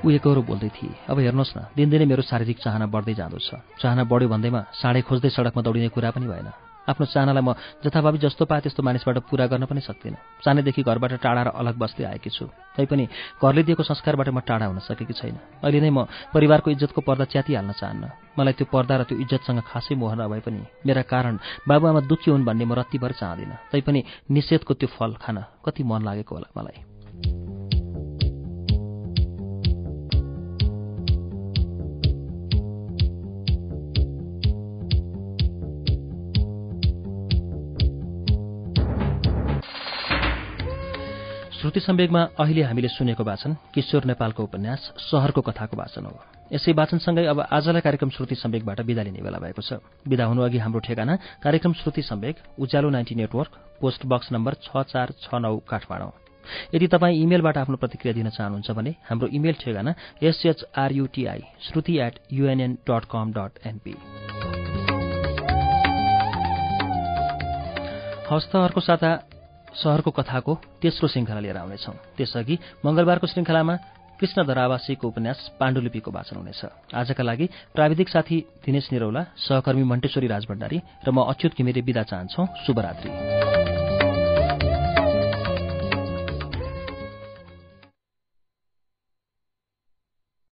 ऊ बोल्दै थिए। अब हेर्नुहोस् न दिनदिनै मेरो शारीरिक चाहना बढ्दै जाँदो छ। चाहना बढ्यो भन्दैमा साँडे खोज्दै सडकमा दौडिने कुरा पनि भएन। आफ्नो चाहनालाई म जथाभावी जस्तो पाएँ त्यस्तो मानिसबाट पुरा गर्न पनि सक्दिनँ। सानैदेखि घरबाट टाढा र अलग बस्दै आएकी छु। तैपनि घरले दिएको संस्कारबाट म टाढा हुन सकेकी छैन। अहिले नै म परिवारको इज्जतको पर्दा च्यातिहाल्न चाहन्न। मलाई त्यो पर्दा र त्यो इज्जतसँग खासै मोह नभए पनि मेरा कारण बाबुआमा दुःखी हुन् भन्ने म रत्तिभर चाहदिनँ। तैपनि निषेधको त्यो फल खान कति मन लागेको होला मलाई। श्रुति सम्वेगमा अहिले हामीले सुनेको वाचन किशोर नेपालको उपन्यास सहरको कथाको वाचन हो। यसै वाचनसँगै अब आजलाई कार्यक्रम श्रुति सम्वेकबाट विदा लिने बेला भएको छ। विदा हुनुअघि हाम्रो ठेगाना कार्यक्रम Shruti Samvek Ujyalo ninety network post box number छ चार छ नौ काठमाडौँ। यदि तपाईँ इमेलबाट आफ्नो प्रतिक्रिया दिन चाहनुहुन्छ भने हाम्रो इमेल ठेगाना S H R U T I Shruti at UNN dot com dot NP हस्त अर्को साता सहरको कथाको तेस्रो श्रृङ्खला लिएर आउनेछौँ। त्यसअघि मङ्गलबारको श्रृङ्खलामा कृष्ण धरावासीको उपन्यास पाण्डुलिपिको वाचन हुनेछ। आजका लागि प्राविधिक साथी दिनेश निरौला सहकर्मी मण्टेश्वरी राजभण्डारी र म अच्युत घिमिरे विदा चाहन्छौ। शुभरात्री।